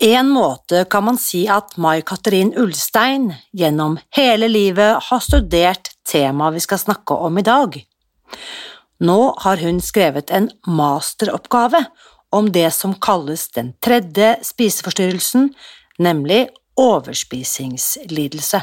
en måte kan man si at Mai Katrin Ulstein gjennom hele livet har studert temaet vi skal snakke om i dag. Nå har hun skrevet en masteroppgave om det som kalles den tredje spiseforstyrrelsen, nemlig overspisingslidelse.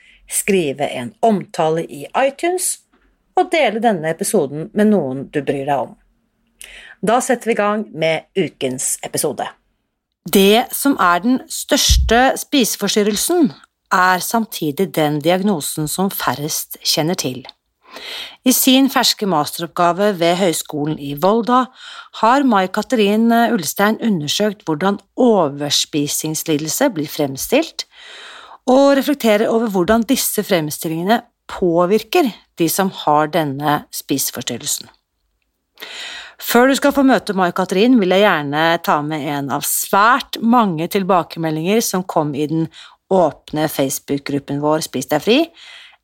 skrive en omtale i iTunes og dele denne episoden med noen du bryr deg om. Da setter vi i gang med ukens episode. Det som er den største spiseforstyrrelsen, er samtidig den diagnosen som færrest kjenner til. I sin ferske masteroppgave ved Høgskolen i Volda har Mai Katrin Ulstein undersøkt hvordan overspisingslidelse blir fremstilt, og reflekterer over hvordan disse fremstillingene påvirker de som har denne spiseforstyrrelsen. Før du skal få møte Mai-Katrin, vil jeg gjerne ta med en av svært mange tilbakemeldinger som kom i den åpne Facebook-gruppen vår Spis deg fri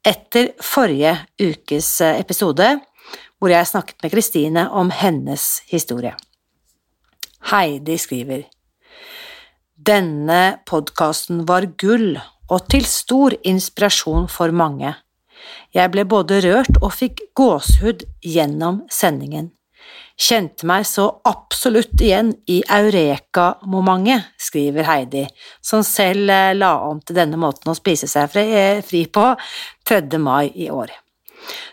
etter forrige ukes episode, hvor jeg snakket med Kristine om hennes historie. Heidi skriver Denne podkasten var gull og til stor inspirasjon for mange. Jeg ble både rørt og fikk gåsehud gjennom sendingen. Kjente meg så absolutt igjen i eureka-momentet, skriver Heidi, som selv eh, la om til denne måten å spise seg eh, fri på 3. mai i år.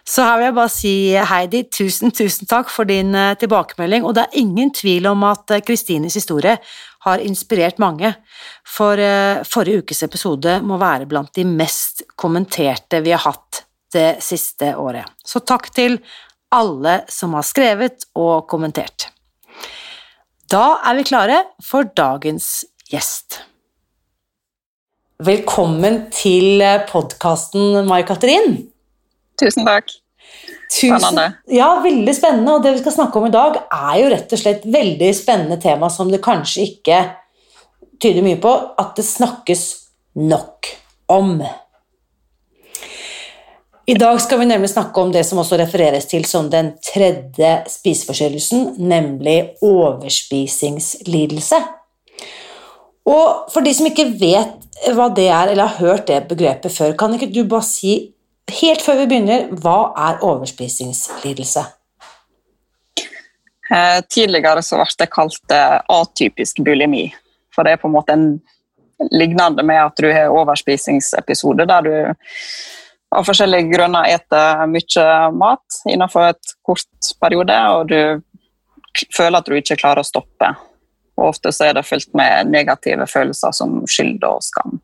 Så her vil jeg bare si, Heidi, tusen, tusen takk for din eh, tilbakemelding, og det er ingen tvil om at eh, Kristines historie har inspirert mange, for eh, forrige ukes episode må være blant de mest kommenterte vi har hatt det siste året. Så takk til alle som har skrevet og kommentert. Da er vi klare for dagens gjest. Velkommen til podkasten, Mai Katrin. Tusen takk. Spennende. Ja, veldig spennende. Og det vi skal snakke om i dag, er jo rett og slett veldig spennende tema som det kanskje ikke tyder mye på at det snakkes nok om. I dag skal vi nemlig snakke om det som også refereres til som den tredje spiseforstyrrelsen, nemlig overspisingslidelse. Og for de som ikke vet hva det er, eller har hørt det begrepet før, kan ikke du bare si Helt før vi begynner, hva er overspisingslidelse? Eh, tidligere så ble det kalt eh, atypisk bulimi. For det er på en måte en lignende med at du har overspisingsepisode der du av forskjellige grunner eter mye mat innenfor et kort periode, og du føler at du ikke klarer å stoppe. Og ofte så er det fylt med negative følelser som skyld og skam.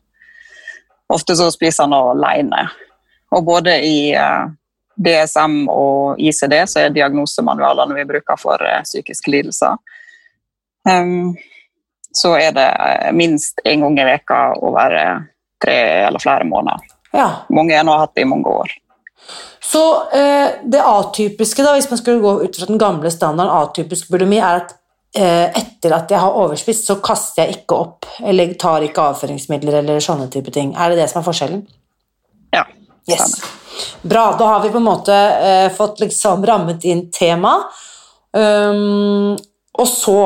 Ofte så spiser man alene. Og både i eh, DSM og ICD så er diagnosemanualene vi bruker for eh, psykiske lidelser. Um, så er det eh, minst én gang i veka over tre eller flere måneder. Ja. Mange har nå hatt det i mange år. Så eh, det atypiske, da, hvis man skulle gå ut fra den gamle standarden, atypisk bulimi, er at eh, etter at jeg har overspist, så kaster jeg ikke opp eller tar ikke avføringsmidler eller sånne type ting. Er det det som er forskjellen? Yes. Bra. Da har vi på en måte eh, fått liksom rammet inn tema. Um, og så,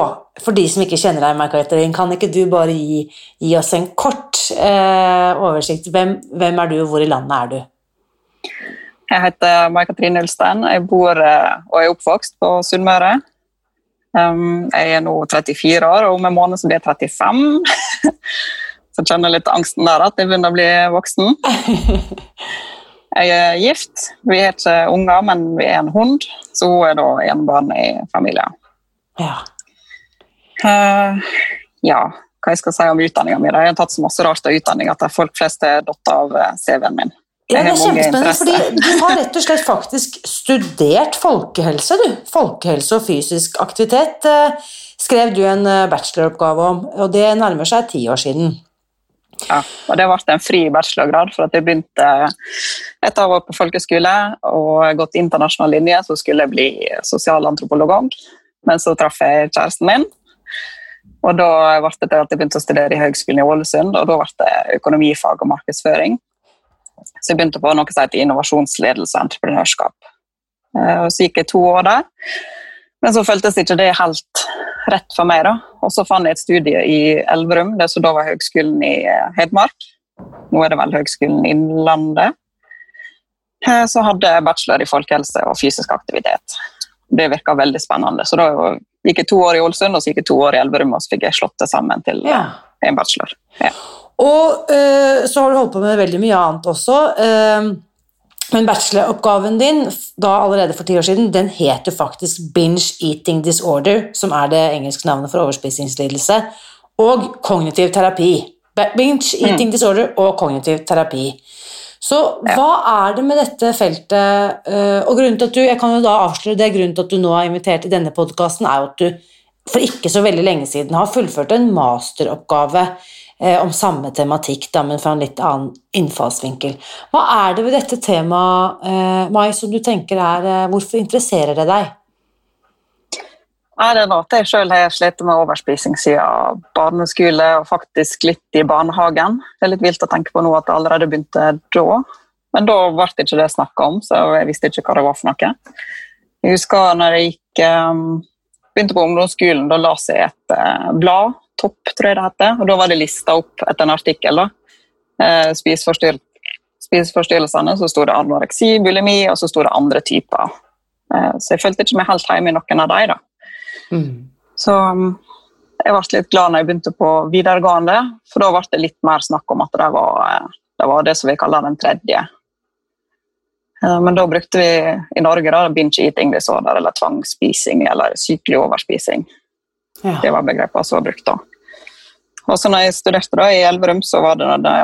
for de som ikke kjenner deg, kan ikke du bare gi, gi oss en kort eh, oversikt? Hvem, hvem, er du, og hvor i landet er du? Jeg heter Mai-Katrin Ulstein. Jeg bor eh, og er oppvokst på Sunnmøre. Um, jeg er nå 34 år, og om en måned så blir jeg 35. så kjenner litt angsten der, at jeg begynner å bli voksen. Jeg er gift. Vi er ikke unger, men vi er en hund, så hun er da enebarn i familien. Ja. Uh, ja, hva jeg skal si om utdanninga mi. Jeg har tatt så masse rart av utdanning at folk flest er datt av eh, CV-en min. Ja, det er Jeg kjempespennende, fordi du har rett og slett faktisk studert folkehelse, du. Folkehelse og fysisk aktivitet eh, skrev du en bacheloroppgave om, og det nærmer seg ti år siden. Ja, og det ble en fri bachelorgrad, for at jeg begynte etter å ha på folkeskole og gått internasjonal linje, så skulle jeg bli sosialantropolog. Men så traff jeg kjæresten min, og da ble det til at jeg begynte å studere i Høgskolen i Ålesund, og da ble det økonomifag og markedsføring. Så jeg begynte på noe som heter innovasjonsledelse og entreprenørskap. Eh, Og så gikk jeg to år der, men så føltes ikke det helt rett for meg. da. Og så fant jeg et studie i Elverum, det som da var Høgskolen i eh, Hedmark. Nå er det vel Høgskolen Innlandet. Eh, Så hadde jeg bachelor i folkehelse og fysisk aktivitet. Det virka veldig spennende. Så da gikk jeg to år i Ålesund, og så gikk jeg to år i Elverum, og så fikk jeg slått det sammen til Ja. eh, en bachelor. Ja. Og uh, så har du holdt på med veldig mye annet også. eh, men bacheloroppgaven din da allerede for ti år siden, den het jo faktisk Binge Eating Disorder, som er det engelske navnet for overspisingslidelse, og kognitiv terapi. Binge Eating Disorder og kognitiv terapi. Så hva er det med dette feltet eh, Og grunnen til at du jeg kan jo da avsløre det, grunnen til at du nå er invitert i denne podkasten, er jo at du for ikke så veldig lenge siden har fullført en masteroppgave om samme tematikk, da, men fra en litt annen innfallsvinkel. Hva er det ved dette temaet, eh, Mai, som du tenker er eh, Hvorfor interesserer det deg? Nei, det er noe jeg selv har slitt med overspising siden barneskole og faktisk litt i barnehagen. Det er litt vilt å tenke på nå at det allerede begynte da. Men da ble det ikke det snakket om, så jeg visste ikke hva det var for noe. Jeg husker når jeg gikk, begynte på ungdomsskolen, da leste jeg et eh, blad, Topp tror jeg det heter, og da var det lista opp etter en artikkel. da. Eh, spiseforstyr spiseforstyrrelsene, så sto det anoreksi, bulimi, og så sto det andre typer. Eh, så jeg følte ikke meg helt hjemme i noen av dem. da. Så um, jeg ble litt glad når jeg begynte på videregående, for da ble det litt mer snakk om at det var eh, det, var det som vi kaller den tredje. Eh, Men da brukte vi i Norge da, binge eating disorder, eller tvangsspising, eller sykelig overspising. Ja. Det var begrepene som var brukt da. Og så når jeg studerte da i Elverum, så var det, det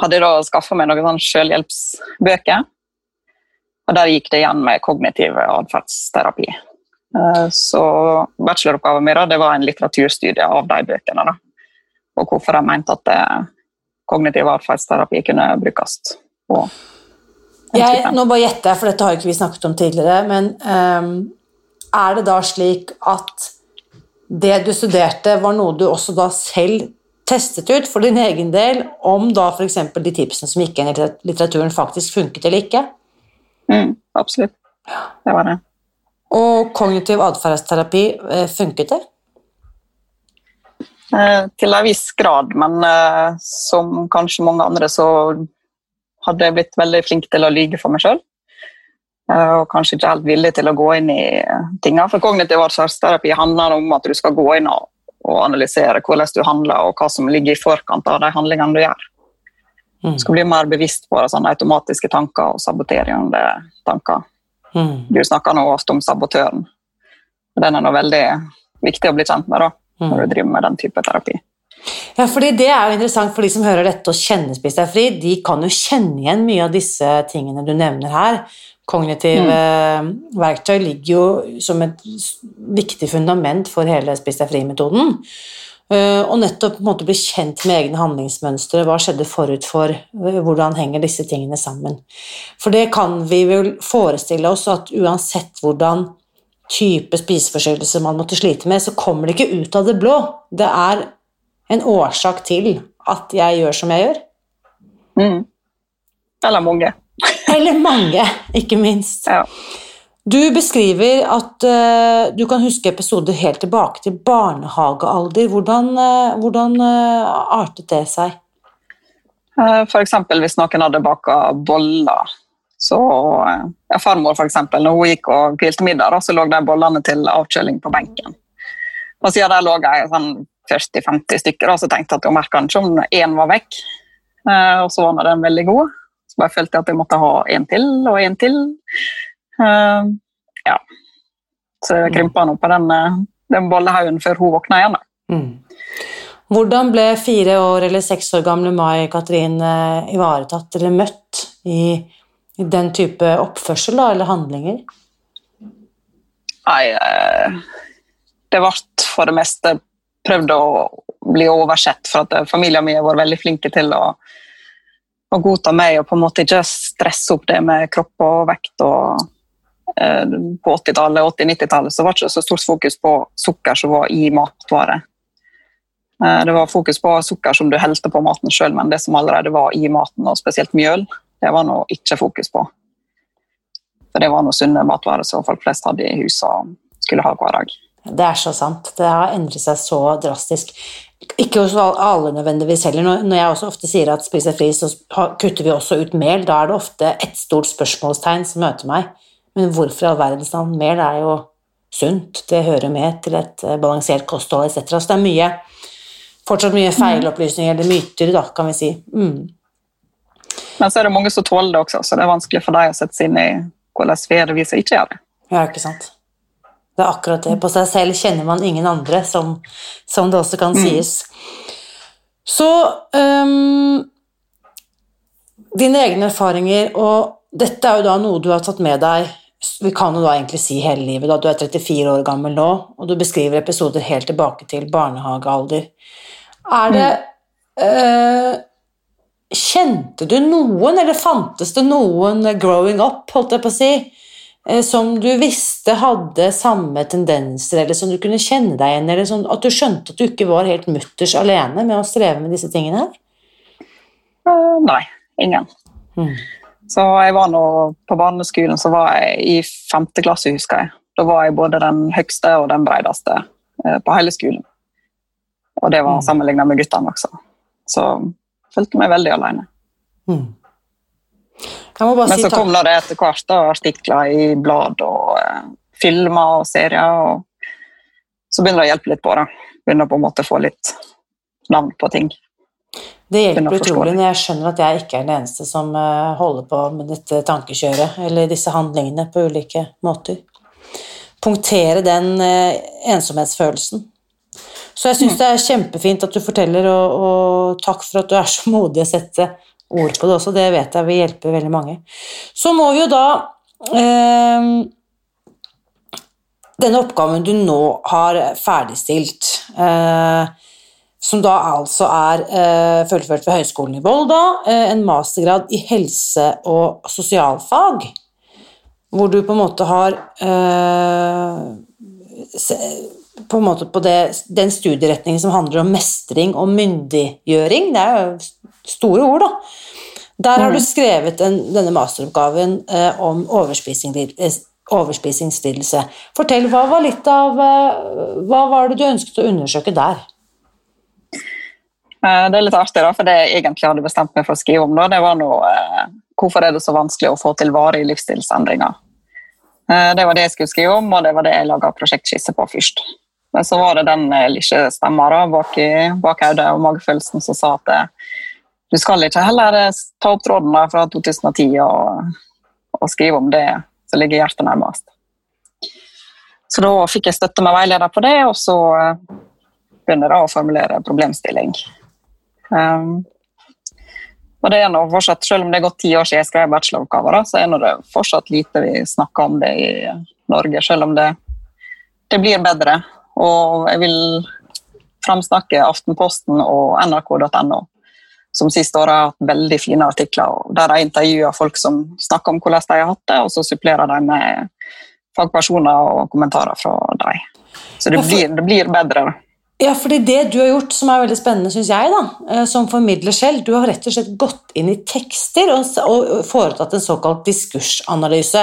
hadde jeg da skaffet meg noen sånne selvhjelpsbøker. Og der gikk det igjen med kognitiv atferdsterapi. Eh, Så bacheloroppgaven min da, det var en litteraturstudie av de bøkene. Da. Og hvorfor jeg mente at det, kognitiv atferdsterapi kunne brukes. Jeg, nå bare gjetter jeg, for dette har ikke vi snakket om tidligere, men um, er det da slik at det du studerte, var noe du også da selv testet ut for din egen del, om da f.eks. de tipsene som gikk inn i litteraturen, faktisk funket eller ikke? Mm, absolutt. Det var det. Og kognitiv atferdsterapi, eh, funket det? Eh, til en viss grad, men eh, som kanskje mange andre så hadde jeg blitt veldig flink til å lyge for meg sjøl. Og kanskje ikke helt villig til å gå inn i tinga. For kognitiv atferdsterapi handler om at du skal gå inn og, analysere hvordan du handler, og hva som ligger i forkant av de handlingene du gjør. Mm. Du skal bli mer bevisst på sånne automatiske tanker og saboterende tanker. Mm. Du snakker nå ofte om sabotøren. Den er nå veldig viktig å bli kjent med da, når du driver med den type terapi. Ja, fordi Det er jo interessant for de som hører dette og kjenner Spis deg fri. De kan jo kjenne igjen mye av disse tingene du nevner her. Kognitive mm. verktøy ligger jo som et viktig fundament for hele Spis deg fri-metoden. Eh, og nettopp på en måte bli kjent med egne handlingsmønstre. Hva skjedde forut for? eh, Hvordan henger disse tingene sammen? For det kan vi vel forestille oss at uansett hvordan type spiseforstyrrelse man måtte slite med, så kommer det ikke ut av det blå. Det er en årsak til at jeg gjør som jeg gjør. Mm. Eller mange. Eller mange, ikke minst. Ja. Du beskriver at uh, du kan huske episoder helt tilbake til barnehagealder. Hvordan, uh, hvordan uh, artet det seg? F.eks. Hvis noen hadde baka boller Så ja, Farmor, eksempel, når hun gikk og hvilte middag, da, så lå de bollene til avkjøling på benken. Og siden der lå jeg sånn 40-50 stykker, og så tenkte jeg at hun merka ikke om én var vekk. Eh, og så var den veldig god. Så bare følte jeg at jeg måtte ha en til og en til. Uh, ja. Så jeg krympa nå på den, eh, den bollehaugen før hun våkna igjen. Mm. Hvordan ble fire år eller seks år gamle Mai Katrin eh, ivaretatt eller møtt i, i den type oppførsel da, eller handlinger? Nei, eh, det ble for det meste prøvd å bli oversett, for at familien min har vært veldig flinke til å, å, godta meg og på en måte ikke stresse opp det med kropp og vekt. og eh, På 80-tallet og 80-90-tallet så var det ikke så stort fokus på sukker som var i matvarer. Eh, det var fokus på sukker som du helte på maten sjøl, men det som allerede var i maten, og spesielt mjøl, det var nå ikke fokus på. For det var noe sunne matvarer som folk flest hadde i huset og skulle ha hver dag. Det er så sant. Det har endret seg så drastisk. Ikke hos alle nødvendigvis heller. Når jeg også ofte sier at spiser fri, så kutter vi også ut mel. Da er det ofte et stort spørsmålstegn som møter meg. Men hvorfor i all verdens navn? Mel er jo sunt. Det hører med til et eh, balansert kosthold etc. Så det er mye fortsatt mye feilopplysninger eller myter, da, kan vi si. Mm. Men så er det mange som tåler det også, så det er vanskelig for deg å sette seg inn i hvordan vi er det vi som ikke gjør det. Ja, ikke sant. Det er akkurat det. På seg selv kjenner man ingen andre, som, som det også kan mm. sies. Så um, Dine egne erfaringer, og dette er jo da noe du har tatt med deg vi kan jo da egentlig si hele livet, da du er 34 år gammel nå, og du beskriver episoder helt tilbake til barnehagealder. Er det uh, Kjente du noen, eller fantes det noen growing up, holdt jeg på å si, som du visste hadde samme tendenser, eller som du kunne kjenne deg igjen eller sånn, at du skjønte at du ikke var helt mutters alene med å streve med disse tingene her? Uh, nei. Ingen. Mm. Så jeg var nå På barneskolen så var jeg i femte klasse, husker jeg. Da var jeg både den høyeste og den bredeste på hele skolen. Og det var mm. sammenligna med guttene også. Så jeg følte meg veldig alene. Mm. Men så kom det etter hvert da, artikler i blad og eh, filmer og serier. og Så begynner det å hjelpe litt på. da. Begynner på en måte å få litt navn på ting. Det hjelper utrolig når jeg skjønner at jeg ikke er den eneste som eh, holder på med dette tankekjøret eller disse handlingene på ulike måter. Punktere den eh, ensomhetsfølelsen så jeg syns det er kjempefint at du forteller, og, og, takk for at du er så modig å sette ord på det også. Det vet jeg vil hjelpe veldig mange. Så må vi jo da eh, Denne oppgaven du nå har ferdigstilt, eh, som da altså er eh, fullført ved Høgskolen i Volda, eh, en mastergrad i helse- og sosialfag, hvor du på en måte har eh, på en måte på det, den studieretningen som handler om mestring og myndiggjøring. Det er jo store ord, da. Der har du mm. skrevet en, denne masteroppgaven eh, om eh, overspisingslidelse. Fortell, hva var litt av eh, Hva var det du ønsket å undersøke der? Eh, det er litt artig, da, for det jeg egentlig hadde bestemt meg for å skrive om, da, det var noe, hvorfor er det så vanskelig å få til varige livsstilsendringer. Eh, det var det jeg skulle skrive om, og det var det jeg laga prosjektskisse på først. Men så var det den lille stemma bak, bak hodet og magefølelsen som sa at du skal ikke heller eh, ta opp tråden fra 2010 og, og, skrive om det som ligger hjertet nærmest. Så da fikk jeg støtte med veileder på det, og så begynner jeg å formulere problemstilling. Um, og det er nå fortsatt, Selv om det er gått ti år siden jeg skrev bacheloroppgaver, så er det fortsatt lite vi snakker om det i Norge, selv om det, det blir bedre. Og jeg vil framsnakke Aftenposten og nrk.no, som siste år har hatt veldig fine artikler der de intervjuer folk som snakker om hvordan de har hatt det, og så supplerer de med fagpersoner og kommentarer fra dem. Så det blir, det blir bedre. Ja, fordi det du har gjort som er veldig spennende, syns jeg, da, eh, som formidler selv, du har rett og slett gått inn i tekster og, og foretatt en såkalt diskursanalyse.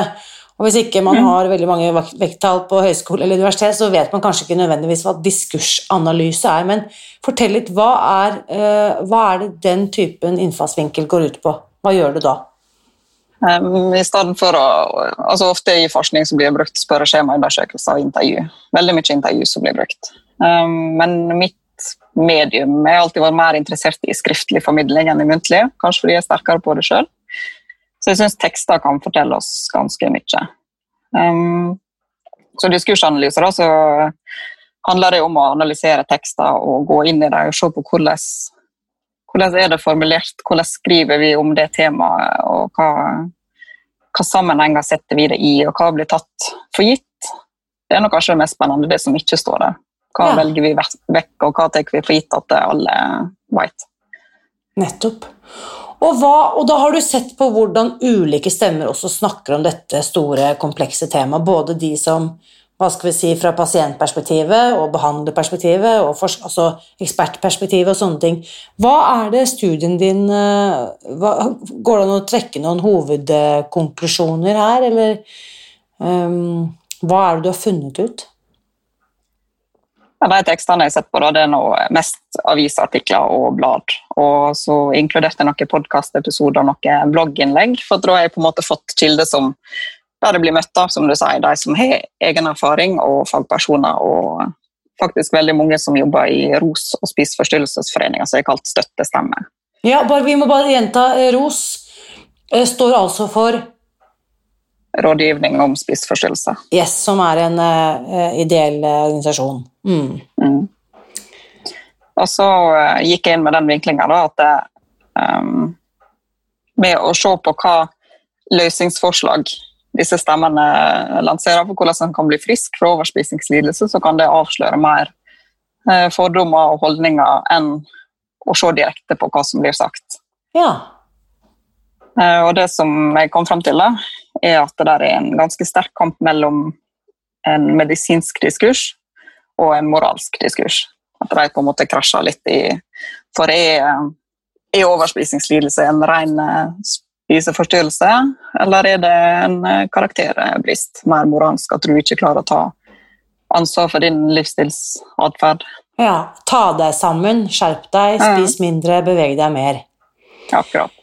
Og Hvis ikke man mm. har veldig mange vekttall på høyskole eller universitet, så vet man kanskje ikke nødvendigvis hva diskursanalyse er. Men fortell litt, hva er, uh, hva er det den typen innfallsvinkel går ut på? Hva gjør du da? I stedet for å, altså Ofte i forskning så blir det brukt spørreskjemaundersøkelser og intervju. Veldig mye intervju som blir brukt. Men mitt medium Jeg har alltid vært mer interessert i skriftlig formidling enn i muntlig. Kanskje fordi jeg er sterkere på det sjøl. Så jeg syns tekster kan fortelle oss ganske mye. Um, så diskursanalyser da, så handler det om å analysere tekster og gå inn i dem og se på hvordan hvordan er det formulert, hvordan skriver vi om det temaet, og hva, hva sammenhenger setter vi det i, og hva blir tatt for gitt? Det er nok kanskje det mest spennende, det som ikke står der. Hva ja. velger vi vekk, og hva tar vi for gitt at alle vet? Nettopp. Og, hva, og, da har du sett på hvordan ulike stemmer også snakker om dette store, komplekse temaet. Både de som hva skal vi si, fra pasientperspektivet og behandlerperspektivet og for, altså ekspertperspektivet og sånne ting. Hva er det studien din eh, hva, Går det an å trekke noen hovedkonklusjoner her, eller um, hva er det du har funnet ut? De tekstene jeg har sett på, da, det er noe mest avisartikler og blad. Og så inkluderte jeg noen podkastepisoder og noen blogginnlegg. For da har jeg på en måte fått kilder som der det blir møtt av som du sier, de som har egen erfaring, og fagpersoner. Og faktisk veldig mange som jobber i ROS og spiseforstyrrelsesforeninger, som er kalt støttestemme. Ja, bare, Vi må bare gjenta. ROS eh, står altså for Rådgivning om spiseforstyrrelser. Yes, som er en uh, ideell organisasjon. Mm. Mm. Og så uh, gikk jeg inn med den vinklinga at um, med å se på hva løsningsforslag disse stemmene lanserer for hvordan en kan bli frisk fra overspisingslidelse, så kan det avsløre mer uh, fordommer og holdninger enn å se direkte på hva som blir sagt. Ja. Eh, og det som jeg kom fram til, da, er at det der er en ganske sterk kamp mellom en medisinsk diskurs og en moralsk diskurs. At de på en måte krasjer litt i For er, er overspisingslidelse en ren eh, spiseforstyrrelse, eller er det en eh, karakterbrist, mer moralsk, at du ikke klarer å ta ansvar for din livsstilsatferd? Ja, ta deg sammen, skjerp deg, spis mindre, beveg deg mer. Akkurat.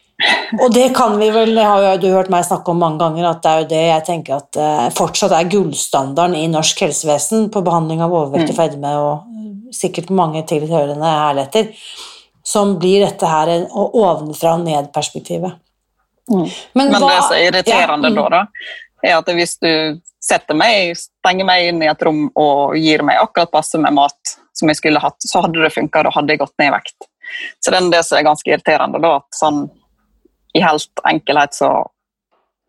Og det kan vi vel, det har jo du hørt meg snakke om mange ganger, at det er jo det jeg tenker at uh, fortsatt er gullstandarden i norsk helsevesen på behandling av overvekt og mm. fedme, og sikkert mange tilhørende herligheter, som blir dette her ovenfra og ned-perspektivet. Mm. Men, Men det som er irriterende ja, mm. da, da, er at hvis du setter meg, stenger meg inn i et rom og gir meg akkurat passe med mat som jeg skulle hatt, så hadde det funka, da hadde jeg gått ned i vekt. Så det er det som er ganske irriterende, da, at sånn i helt enkelhet så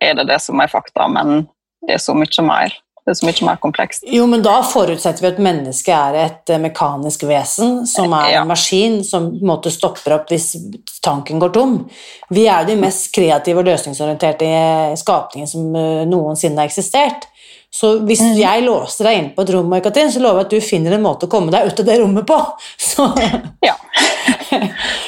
er det det som er fakta, men det er så mye mer. Det er så mye mer komplekst. Jo, men da forutsetter vi at mennesket er et eh, mekanisk vesen, som er ja. en maskin som på en måte stopper opp hvis tanken går tom. Vi er de mest kreative og løsningsorienterte skapningene som eh, noensinne har eksistert. Så hvis mm. jeg låser deg inn på et rom, Katrin, så lover jeg at du finner en måte å komme deg ut av det rommet på. Så, ja.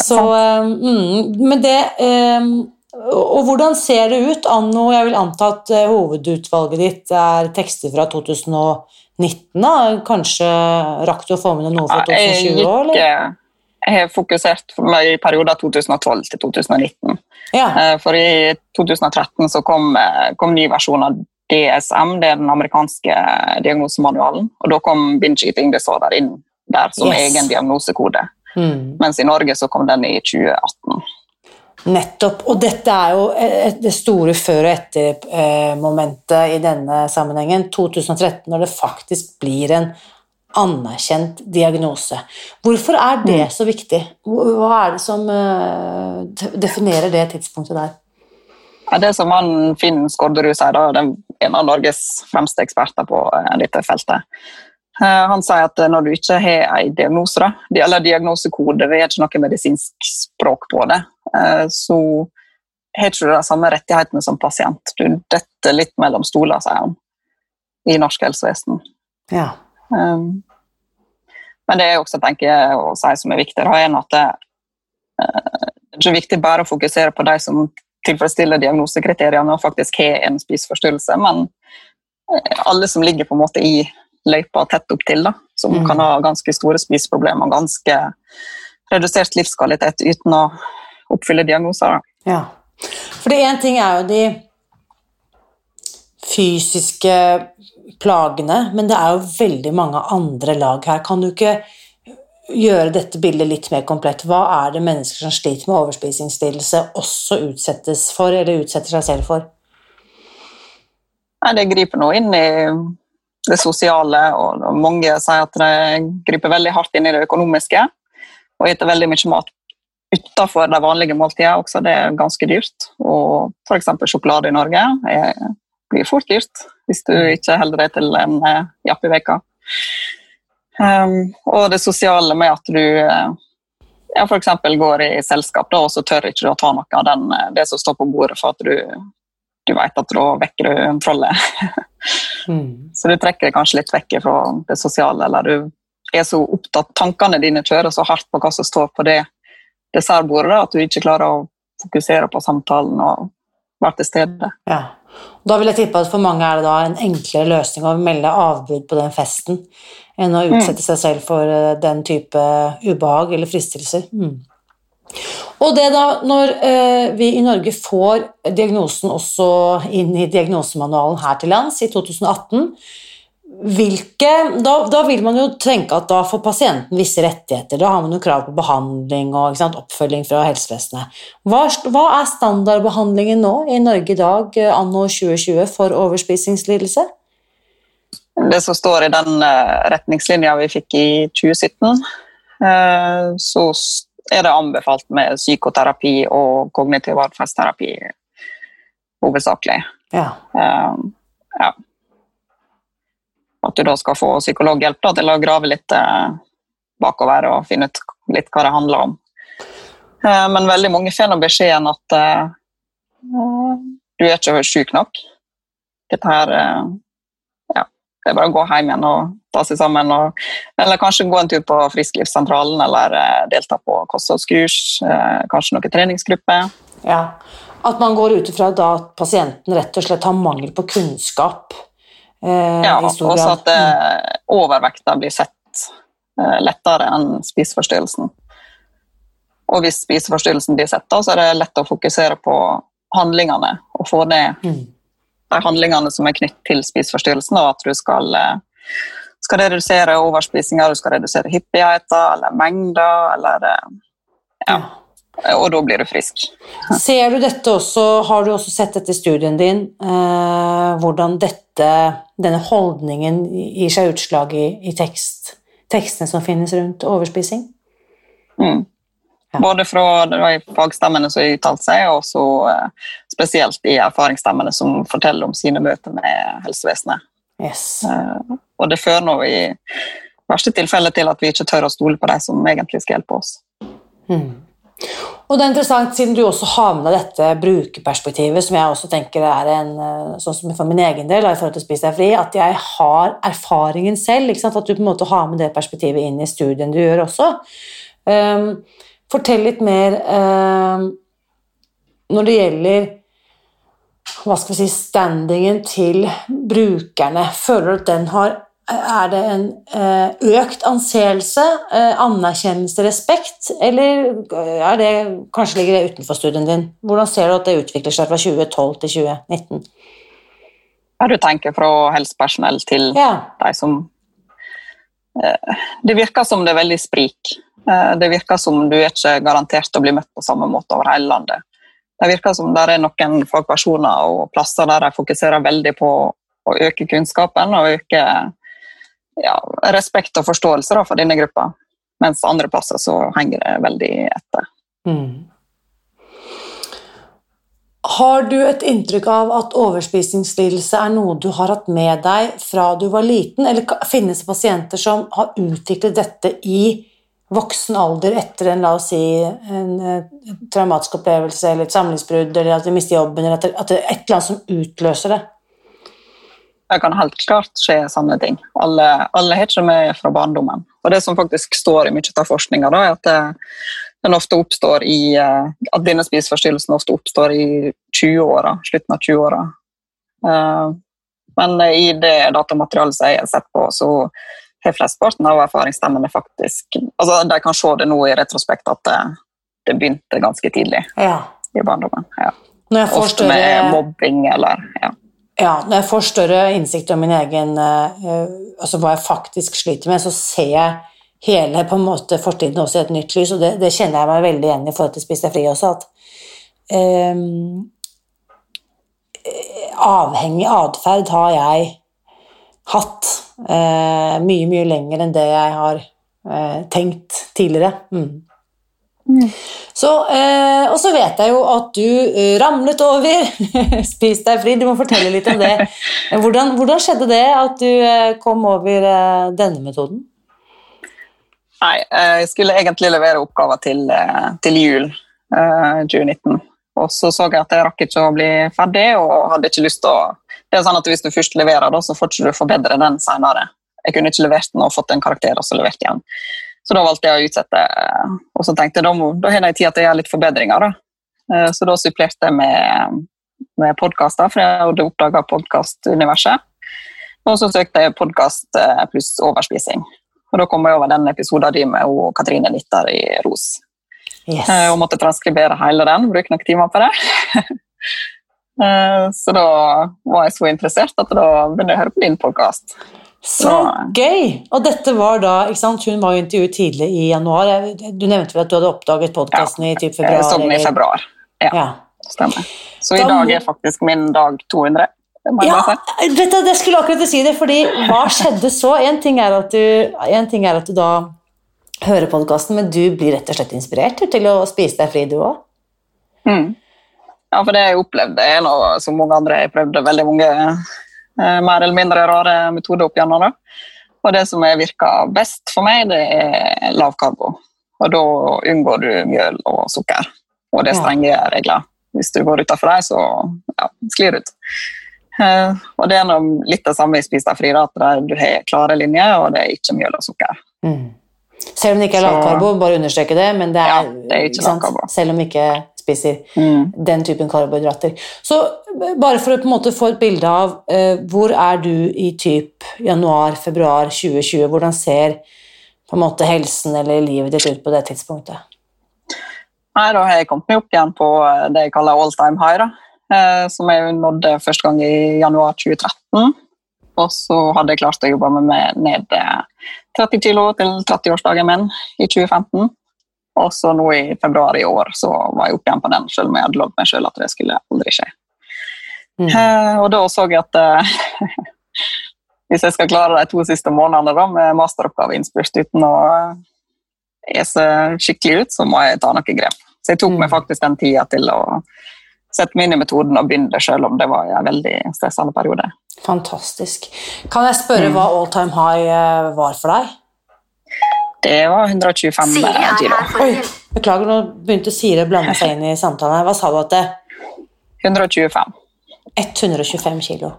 så um, mm, Men det um, og hvordan ser det ut anno Jeg vil anta at eh, hovedutvalget ditt er tekster fra 2019? da? Kanskje rakk du å få med deg noe fra 2020 òg, eller? Jeg har fokusert i perioden 2012 til 2019. Ja. Eh, for i 2013 så kom, eh, kom ny versjon av DSM, det er den amerikanske diagnosemanualen. Og da kom binge eating disorder inn der som yes. egen diagnosekode. Mm. Mens i Norge så kom den i 2018. Nettopp. Og dette er jo det store før- og etter-momentet i denne sammenhengen. 2013, når det faktisk blir en anerkjent diagnose. Hvorfor er det mm. så viktig? Hva er det som eh, definerer det tidspunktet der? Det som han Finn Skårderud sier, da, er en av Norges fremste eksperter på eh, dette feltet. Eh, han sier at når du ikke har en diagnose, eller diagnosekode, vi har ikke noe medisinsk språk på det, Eh, så har ikke du de samme rettighetene som pasient. Du detter litt mellom stoler, sier han, i norsk helsevesen. Ja. Um, men det er også tenker jeg, å si som er viktig, da, er at det, det er ikke viktig bare å fokusere på de som tilfredsstiller diagnosekriteriene og faktisk har en spiseforstyrrelse, men alle som ligger på en måte i løypa tett opp til, da, som mm. kan ha ganske store spiseproblemer og ganske redusert livskvalitet uten å oppfylle diagnoser. Ja. For én ting er jo de fysiske plagene, men det er jo veldig mange andre lag her. Kan du ikke gjøre dette bildet litt mer komplett? Hva er det mennesker som sliter med overspisingsstillelse, også utsettes for, eller utsetter seg selv for? Nei, Det griper nå inn i det sosiale, og mange sier at det griper veldig hardt inn i det økonomiske. Og spiser veldig mye mat utenfor de vanlige måltidene også, det er ganske dyrt. Og f.eks. sjokolade i Norge er, blir fort dyrt hvis du ikke holder deg til en eh, japp i veka. Um, og det sosiale med at du eh, ja, f.eks. går i selskap, da, og så tør ikke du å ta noe av den, eh, det som står på bordet, for at du, du vet at da vekker du trollet. mm. Så du trekker deg kanskje litt vekk fra det sosiale, eller du er så opptatt Tankene dine kjører så hardt på hva som står på det dessertbordet, at du ikke klarer å fokusere på samtalen og være til stede. Ja. Da vil jeg tippe at for mange er det da en enklere løsning å melde avbud på den festen enn å mm. utsette seg selv for eh, den type ubehag eller fristelser. Mm. Og det da, når eh, vi i Norge får diagnosen også inn i diagnosemanualen her til lands i 2018, hvilke, da, da, vil man jo tenke at da får pasienten visse rettigheter. Da har man jo krav på behandling og sant, oppfølging fra helsevesenet. Hva, hva, er standardbehandlingen nå i Norge i dag, eh, anno 2020, for overspisingslidelse? Det som står i den eh, retningslinja vi fikk i 2017, eh, så er det anbefalt med psykoterapi og kognitiv atferdsterapi hovedsakelig. Ja. ja at du da skal få psykologhjelp da, til å grave litt eh, bakover og finne ut litt hva det handler om. Eh, men veldig mange får beskjeden at eh, du er ikke syk nok. Dette her eh, Ja, det er bare å gå hjem igjen og ta seg sammen. Og, eller kanskje gå en tur på Frisklivssentralen eller eh, delta på kostholdskurs. Eh, kanskje noen treningsgrupper. Ja, At man går ut ifra at pasienten rett og slett har mangel på kunnskap Eh, ja, også at uh, overvekta blir sett lettere enn spiseforstyrrelsen. Og hvis spiseforstyrrelsen blir sett, da, så er det lett å fokusere på handlingene og få ned mm. de handlingene som er knyttet til spiseforstyrrelsen, og at du skal, skal redusere overspisinga, du skal redusere hyppigheten eller mengder eller ja. Og da blir du frisk. Ser du dette også, Har du også sett dette i studien din, eh, hvordan dette, denne holdningen gir seg utslag i, i tekst, tekstene som finnes rundt overspising? Mm. Ja. Både fra fagstemmene som har uttalt seg, og så eh, spesielt i erfaringsstemmene som forteller om sine møter med helsevesenet. Yes. Eh, og det fører nå i verste tilfelle til at vi ikke tør å stole på de som egentlig skal hjelpe oss. Mm. Og det er interessant, siden du også har med deg dette brukerperspektivet, som jeg også tenker er en eh, sånn som for min egen del, i forhold til å spise deg fri, at jeg har erfaringen selv. At du på en måte har med det perspektivet inn i studien du gjør også. Um, fortell litt mer um, når det gjelder hva skal vi si, standingen til brukerne. Føler du at den har er det en eh, økt anseelse, eh, anerkjennelse, respekt, eller er det, kanskje ligger det utenfor studien din? Hvordan ser du at det utvikler seg fra 2012 til 2019? Ja, du tenker fra helsepersonell til ja. de som eh, Det virker som det er veldig sprik. Det virker som du er ikke garantert å bli møtt på samme måte over hele landet. Det virker som det er noen fagpersoner og plasser der de fokuserer veldig på å øke kunnskapen og øke ja, respekt og forståelse da, for denne gruppa. Mens andre plasser så henger det veldig etter. Mm. Har du et inntrykk av at overspisingslidelse er noe du har hatt med deg fra du var liten, eller finnes det pasienter som har utviklet dette i voksen alder etter en, la oss si, en, en traumatisk opplevelse eller et samlivsbrudd, eller at de mister jobben, eller at det, at det er et eller annet som utløser det? Det kan helt klart skje sånne ting. Alle, alle har ikke med fra barndommen. Og Det som faktisk står i mye av forskninga, er at det, den ofte oppstår i, eh, at denne spiseforstyrrelsen ofte oppstår i 20-åra, slutten av 20-åra. Eh, men i det datamaterialet som jeg har sett på, så har flesteparten av erfaringsstemmene faktisk altså De kan se det nå i retrospekt at det, det begynte ganske tidlig ja. i barndommen. Ja. Ofte med større, mobbing eller ja. ja, når jeg får større innsikt om min egen eh, Altså hva jeg faktisk sliter med, så ser jeg hele på en måte fortiden også i et nytt lys, og det, det kjenner jeg meg veldig igjen i forhold til Spis deg fri også, at eh, avhengig atferd har jeg hatt eh, mye, mye lenger enn det jeg har eh, tenkt tidligere. Mm. Så, eh, og så vet jeg jo at du eh, ramlet over Spis deg fri. Du må fortelle litt om det. Hvordan, hvordan skjedde det at du eh, kom over eh, denne metoden? Nei, jeg skulle egentlig levere oppgaver til, til jul eh, 2019. Og så så jeg at jeg rakk ikke å bli ferdig, og hadde ikke lyst til å Det er sånn at Hvis du først leverer, så får ikke du forbedre den senere. Jeg kunne ikke levert den og fått en karakter og så levert igjen. Så da valgte jeg å utsette. eh, Og så tenkte jeg da, har jeg tid til å gjøre litt forbedringer. da. Eh, Så da supplerte jeg med, med podkaster, for jeg hadde oppdaga podkastuniverset. Og så søkte jeg podkast pluss overspising. Og da kom jeg over den episoden din med og Katrine Nitter i ROS. Yes. Eh, Og måtte transkribere hele den, bruke noen timer på det. Eh, så da var jeg så interessert at da begynte jeg å høre på din podkast. Så Ja. gøy! Og dette var da ikke sant? Hun var jo intervjuet tidlig i januar. Du nevnte vel at du hadde oppdaget podkasten i typ februar? Sånn så i februar. Ja, Ja. stemmer. Så i Da dag er faktisk min dag 200. Det må jeg Ja, bare vet du, det skulle akkurat si det, fordi hva skjedde så? En ting at du, en ting er at du da hører podkasten, men du blir rett og slett inspirert til å spise deg fri, du òg? Mm. Ja, for det jeg opplevde, er noe som mange andre jeg prøvde veldig mange eh, mer eller mindre rare metoder opp gjennom. Da. Og det som er virker best for meg, det er lav karbo. Og da unngår du mjøl og sukker. Og det er strenge regler. Hvis du går utenfor dem, så ja, sklir det ut. Eh, og det er noe litt det samme i Spis deg fri, at du har klare linjer, og det er ikke mjøl og sukker. Mm. Selv om det ikke er lavkarbo, bare understreke det, men det er, Ja, det er ikke sant? lavkarbo. Selv om ikke spiser Mm. den typen karbohydrater. Så eh, bare for å på en måte få et bilde av eh, hvor er du i typ januar-februar 2020, hvordan ser på en måte helsen eller livet ditt ut på det tidspunktet? Nei, da har jeg kommet meg opp igjen på eh, det jeg kaller all time high. Eh, som jeg nådde første gang i januar 2013. Og så hadde jeg klart å jobbe med meg ned eh, 30 kg til 30-årsdagen min i 2015. Og så nå i februar i år så var jeg oppe igjen på den, selv om jeg hadde lovd meg selv at det skulle aldri skje. Mm. Uh, og da så jeg at uh, hvis jeg skal klare de to siste månedene da, med masteroppgave innspurt uten å eh, ese skikkelig ut, så må jeg ta noen grep. Så jeg tok Mm. meg faktisk den tida til å sette meg inn i metoden og begynne, selv om det var en veldig stressende periode. Fantastisk. Kan jeg spørre Mm. hva all time high var for deg? Det var 125 Siri er kilo. her Oi, beklager, nå begynte Siri å blande seg inn i samtalen. her. Hva sa du at det 125. 125 kilo.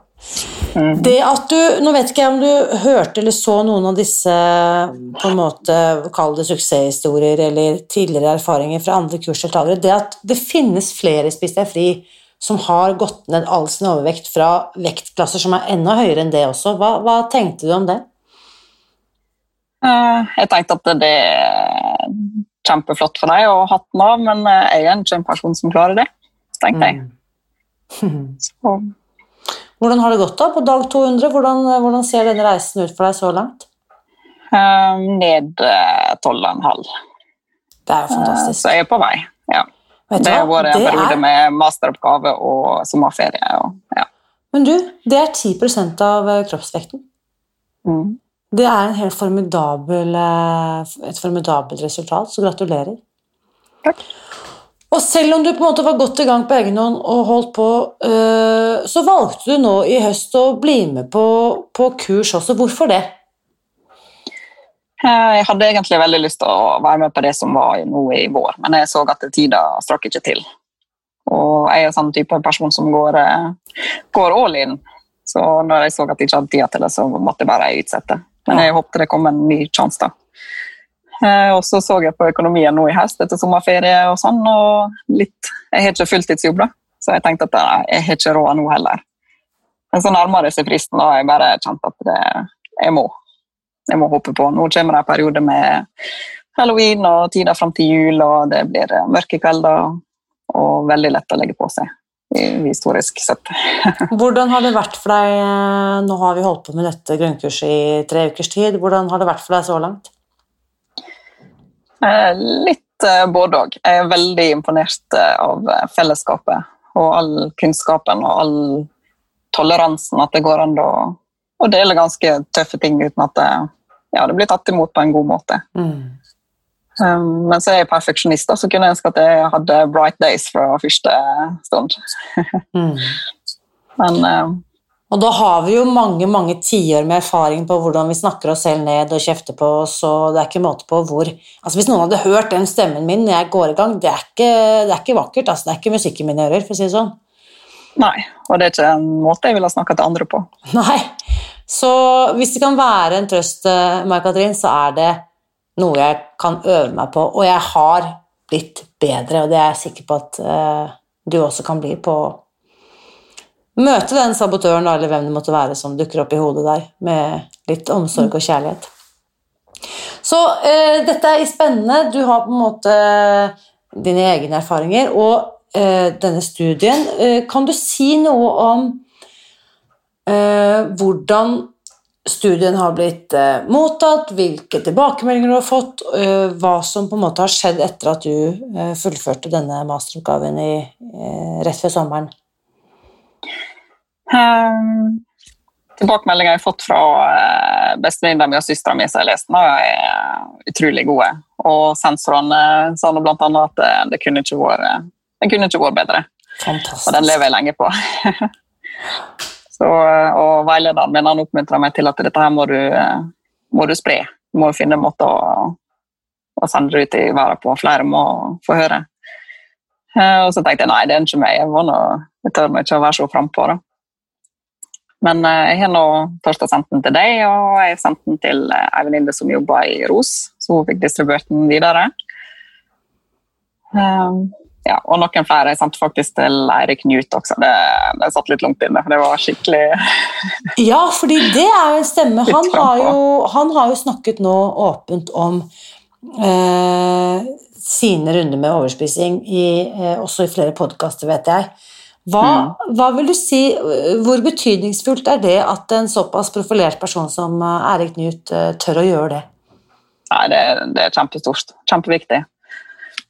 Mm. Det at du, Nå vet ikke jeg om du hørte eller så noen av disse på en måte, kall det suksesshistorier eller tidligere erfaringer fra andre kursdeltakere. Det at det finnes flere Spis deg fri som har gått ned all sin overvekt fra vektklasser som er enda høyere enn det også. Hva, hva tenkte du om det? Eh, Jeg tenkte at det er kjempeflott for deg å ha hatten av, men eh, jeg er ikke en person som klarer det, tenkte jeg. Mm. Så Hvordan har det gått da på dag 200? Hvordan, hvordan ser denne reisen ut for deg så langt? eh, ned eh, 12,5. Det er jo Eh, fantastisk. Så jeg er på vei. Ja. Vet Det har vært en periode er- med masteroppgave og sommerferie. Og, ja. Men du, det er 10 av eh, kroppsvekten. mm. Det er en helt formidabel, eh, et formidabelt resultat, så gratulerer. Takk. Og selv om du på en måte var godt i gang på egen hånd og holdt på, eh, så valgte du nå i høst å bli med på, på kurs også. Hvorfor det? Eh, Jeg hadde egentlig veldig lyst til å være med på det som var nå i vår, men jeg så at tida strakk ikke til. Og jeg er sånn type person som går, går all in. Så når jeg så at jeg ikke hadde tida til det, så måtte jeg bare utsette. Men jeg håpte det kom en ny sjanse, da. Eh, Og så så jeg på økonomien nå i høst etter sommerferie og sånn, og litt Jeg har ikke fulltidsjobb, da, så jeg tenkte at jeg har ikke råd nå heller. Men så nærmer det seg fristen, og jeg bare kjente at det, jeg må jeg må hoppe på. Nå kommer det en periode med halloween og tida fram til jul, og det blir mørke kvelder og veldig lett å legge på seg historisk sett. Hvordan har det vært for deg eh, Nå har vi holdt på med dette grunnkurset i tre ukers tid. Hvordan har det vært for deg så langt? Eh, litt eh, både òg. Jeg er veldig imponert av fellesskapet og all kunnskapen og all toleransen. At det går an å, å dele ganske tøffe ting uten at det, ja, det blir tatt imot på en god måte. Mm. Um, men så er jeg perfeksjonist, så kunne jeg ønske at jeg hadde bright days fra første stund. mm. Men um, Og da har vi jo mange mange tiår med erfaring på hvordan vi snakker oss selv ned og kjefter på oss, og det er ikke måte på hvor altså Hvis noen hadde hørt den stemmen min når jeg går i gang, det er ikke, det er ikke vakkert. Altså, det er ikke musikken i mine ører, for å si det sånn. Nei, og det er ikke en måte jeg ville snakka til andre på. Nei, Så hvis det kan være en trøst, eh, Mai-Katrin, så er det noe jeg kan øve meg på, og jeg har blitt bedre, og det er jeg sikker på at eh, du også kan bli på å møte den sabotøren eller hvem det måtte være som dukker opp i hodet der, med litt omsorg og kjærlighet. Så eh, dette er spennende. Du har på en måte dine egne erfaringer, og uh, denne studien Kan du si noe om hvordan studien har blitt eh, mottatt, hvilke tilbakemeldinger du har fått, eh, hva som på en måte har skjedd etter at du eh, fullførte denne masteroppgaven i, eh, rett før sommeren? Um, tilbakemeldinger jeg har fått fra uh, bestevenninna mi og søstera mi som har lest den, er utrolig gode. Og sensorene sa nå bl.a. at det, det, kunne ikke vært, det kunne ikke vært bedre. Fantastisk. Og den lever jeg lenge på. Så, og veilederen min han oppmuntra meg til at dette her må du, må du spre. Du må finne en måte å, å sende det ut i verden på. Flere må få høre. Og så tenkte jeg nei, det er ikke meg. Jeg, nå, jeg tør ikke å være så frampå. Men eh, jeg har nå torsdag sendt den til deg, og jeg har sendt den til ei venninne som jobber i ROS, så hun fikk distribuert den videre. Um, ja, og noen flere. Jeg sendte faktisk til Eirik Knut også. Det, det satt litt langt inne, for det var skikkelig Ja, fordi det er jo en stemme. Han har jo, han har jo snakket nå åpent om eh, sine runder med overspising, i, eh, også i flere podkaster, vet jeg. Hva, mm. hva, vil du si, Hvor betydningsfullt er det at en såpass profilert person som eh, Eirik Knut eh, tør å gjøre det? Nei, det, det er kjempestort. Kjempeviktig.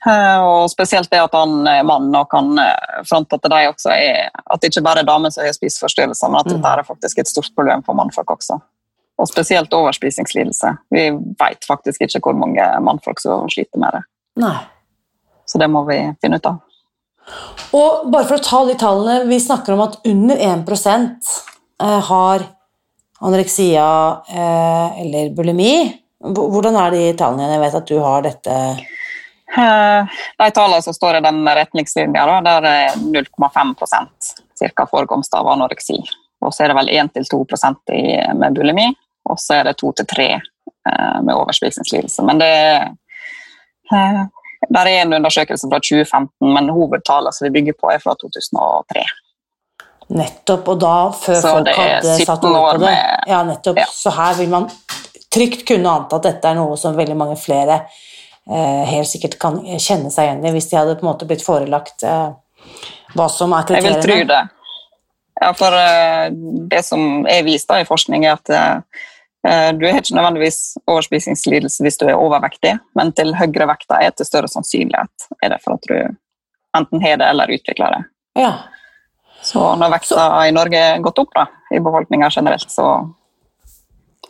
Eh, og spesielt det at han er mann og kan eh, fronte til dem også er at det ikke bare er damer som har spiseforstyrrelser, men at mm. dette er faktisk et stort problem for mannfolk også. Og spesielt overspisingslidelse. Vi vet faktisk ikke hvor mange mannfolk som sliter med det. Nei. Så det må vi finne ut av. Og bare for å ta de tallene, Vi snakker om at under 1 eh, har anoreksia eller bulimi. Hvordan er de tallene? Jeg vet at du har dette Eh, de tallene som står i den retningslinja, der er 0,5% ca. forekomst av anoreksi. Og så er det vel 1-2 med bulimi, og så er det 2-3 eh, med overspisingslidelse. Men det eh, der er en undersøkelse fra 2015, men hovedtallet som vi bygger på, er fra 2003. Nettopp, og da før folk hadde satt ord på det. Ja, nettopp. Ja. Så her vil man trygt kunne anta at dette er noe som veldig mange flere Eh, helt sikkert kan kjenne seg igjen i hvis de hadde på en måte blitt forelagt eh, hva som er kriteriene. Jeg vil tro det. Ja, for eh, det som er vist da i forskning, er at du har ikke nødvendigvis overspisingslidelse hvis du er overvektig, men til høyere vekta er til større sannsynlighet er det for at du enten har det eller utvikler det. Ja. Så når vekta i Norge er gått opp da, i befolkninga generelt, så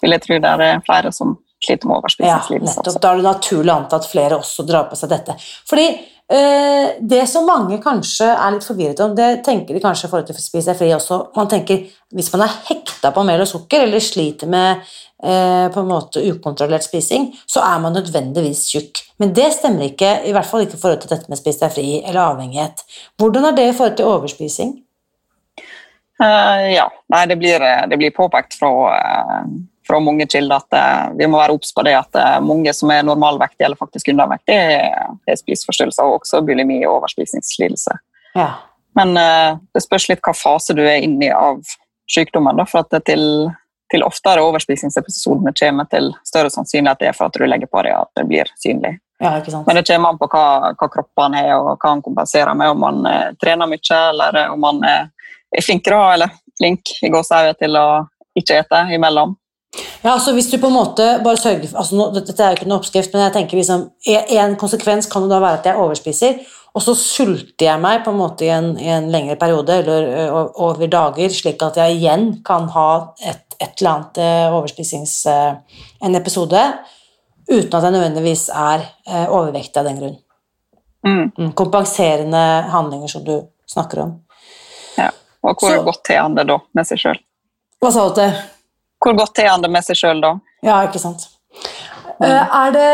vil jeg tro det er flere som sliter med overspisingslidelse. Ja, nettopp. Da er det naturlig å anta at flere også drar på seg dette. Fordi eh, det som mange kanskje er litt forvirret om, det tenker de kanskje i forhold til å spise seg fri også. Man tenker hvis man er hekta på mel og sukker eller sliter med eh, på en måte ukontrollert spising, så er man nødvendigvis tjukk. Men det stemmer ikke, i hvert fall ikke i forhold til dette med spis deg fri eller avhengighet. Hvordan er det i forhold til overspising? Uh, ja, Nei, det blir, det blir påpekt fra uh, fra mange kilder at uh, vi må være obs på det at uh, mange som er normalvektige eller faktisk undervektige, har spiseforstyrrelser og også bulimi og overspisingslidelse. Ja. Men uh, det spørs litt hva fase du er inne i av sykdommen. Da, for at til, til oftere overspisingsepisodene kommer til større sannsynlighet det er for at du legger på deg at det blir synlig. Ja? Men det kommer an på hva, hva kroppen har, og hva han kompenserer med. Om han eh, trener mye, eller om han eh, er flinkere eller flink i gåsehudet til å ikke ete imellom. Ja, altså Hvis du på en måte bare sørger for altså nå, Dette er jo ikke noen oppskrift, men jeg tenker liksom, en konsekvens kan jo da være at jeg overspiser, og så sulter jeg meg på en måte i en, i en lengre periode eller over dager, slik at jeg igjen kan ha et, et eller annet overspisings... en episode uten at jeg nødvendigvis er overvektig av den grunn. Mm. Mm, kompenserende handlinger som du snakker om. Ja. Og hvor Så- godt har han det da med seg sjøl? Hva sa du til? Hvor godt er han det med seg sjøl da? Ja, ikke sant. Eh, Er det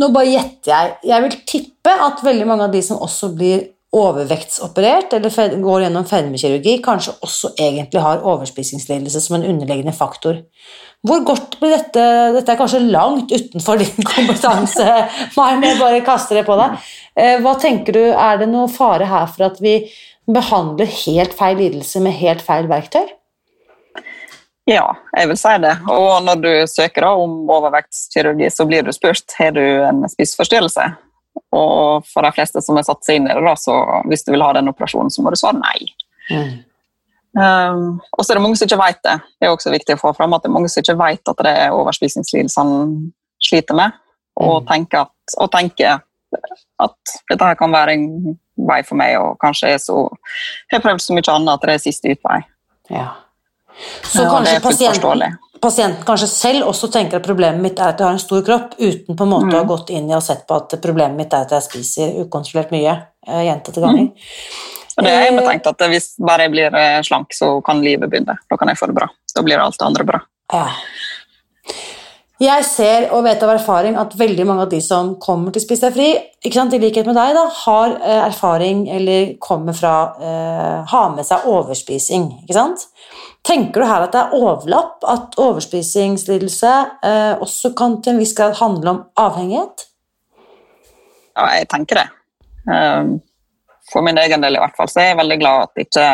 Nå bare gjetter jeg. Jeg vil tippe at veldig mange av de som også blir overvektsoperert eller går gjennom fedmekirurgi, kanskje også egentlig har overspisingslidelse som en underliggende faktor. Hvor godt blir dette Dette er kanskje langt utenfor din kompetanse, men jeg bare kaster det på deg. Eh, Hva tenker du, Er det noe fare her for at vi behandler helt feil lidelse med helt feil verktøy? Ja, jeg vil si det. Og når du søker om overvektskirurgi, så blir du spurt har du en spiseforstyrrelse. Og for de fleste som har satt seg inn i det, da, så hvis du vil ha den operasjonen, så må du svare nei. Um, og så er det mange som ikke vet det. Det er også viktig å få fram at det er mange som ikke vet at det er overspisingslidelsene sliter med, og Mm. tenker at, og tenker at dette her kan være en vei for meg, og kanskje så Jeg har prøvd så mye annet at det er siste utvei. Ja. Så Ja, kanskje pasienten, pasienten kanskje selv også tenker at problemet mitt er at jeg har en stor kropp, uten på en måte å ha gått inn i og sett på at problemet mitt er at jeg spiser ukontrollert mye eh, gjentatte ganger. Og det er jeg Eh, betenkt at Hvis bare jeg blir eh, slank, så kan livet begynne. Da kan jeg få det bra. Da blir alt det andre bra. Ja. Jeg ser og vet av erfaring at veldig mange av de som kommer til Spis deg fri, ikke sant, i likhet med deg, da, har eh, erfaring eller kommer fra eh, Har med seg overspising. Ikke sant? Tenker du her at det er overlapp? At overspisingslidelse eh, også kan til en viss grad handle om avhengighet? Ja, jeg tenker det. Um, For min egen del i hvert fall, så er jeg veldig glad at ikke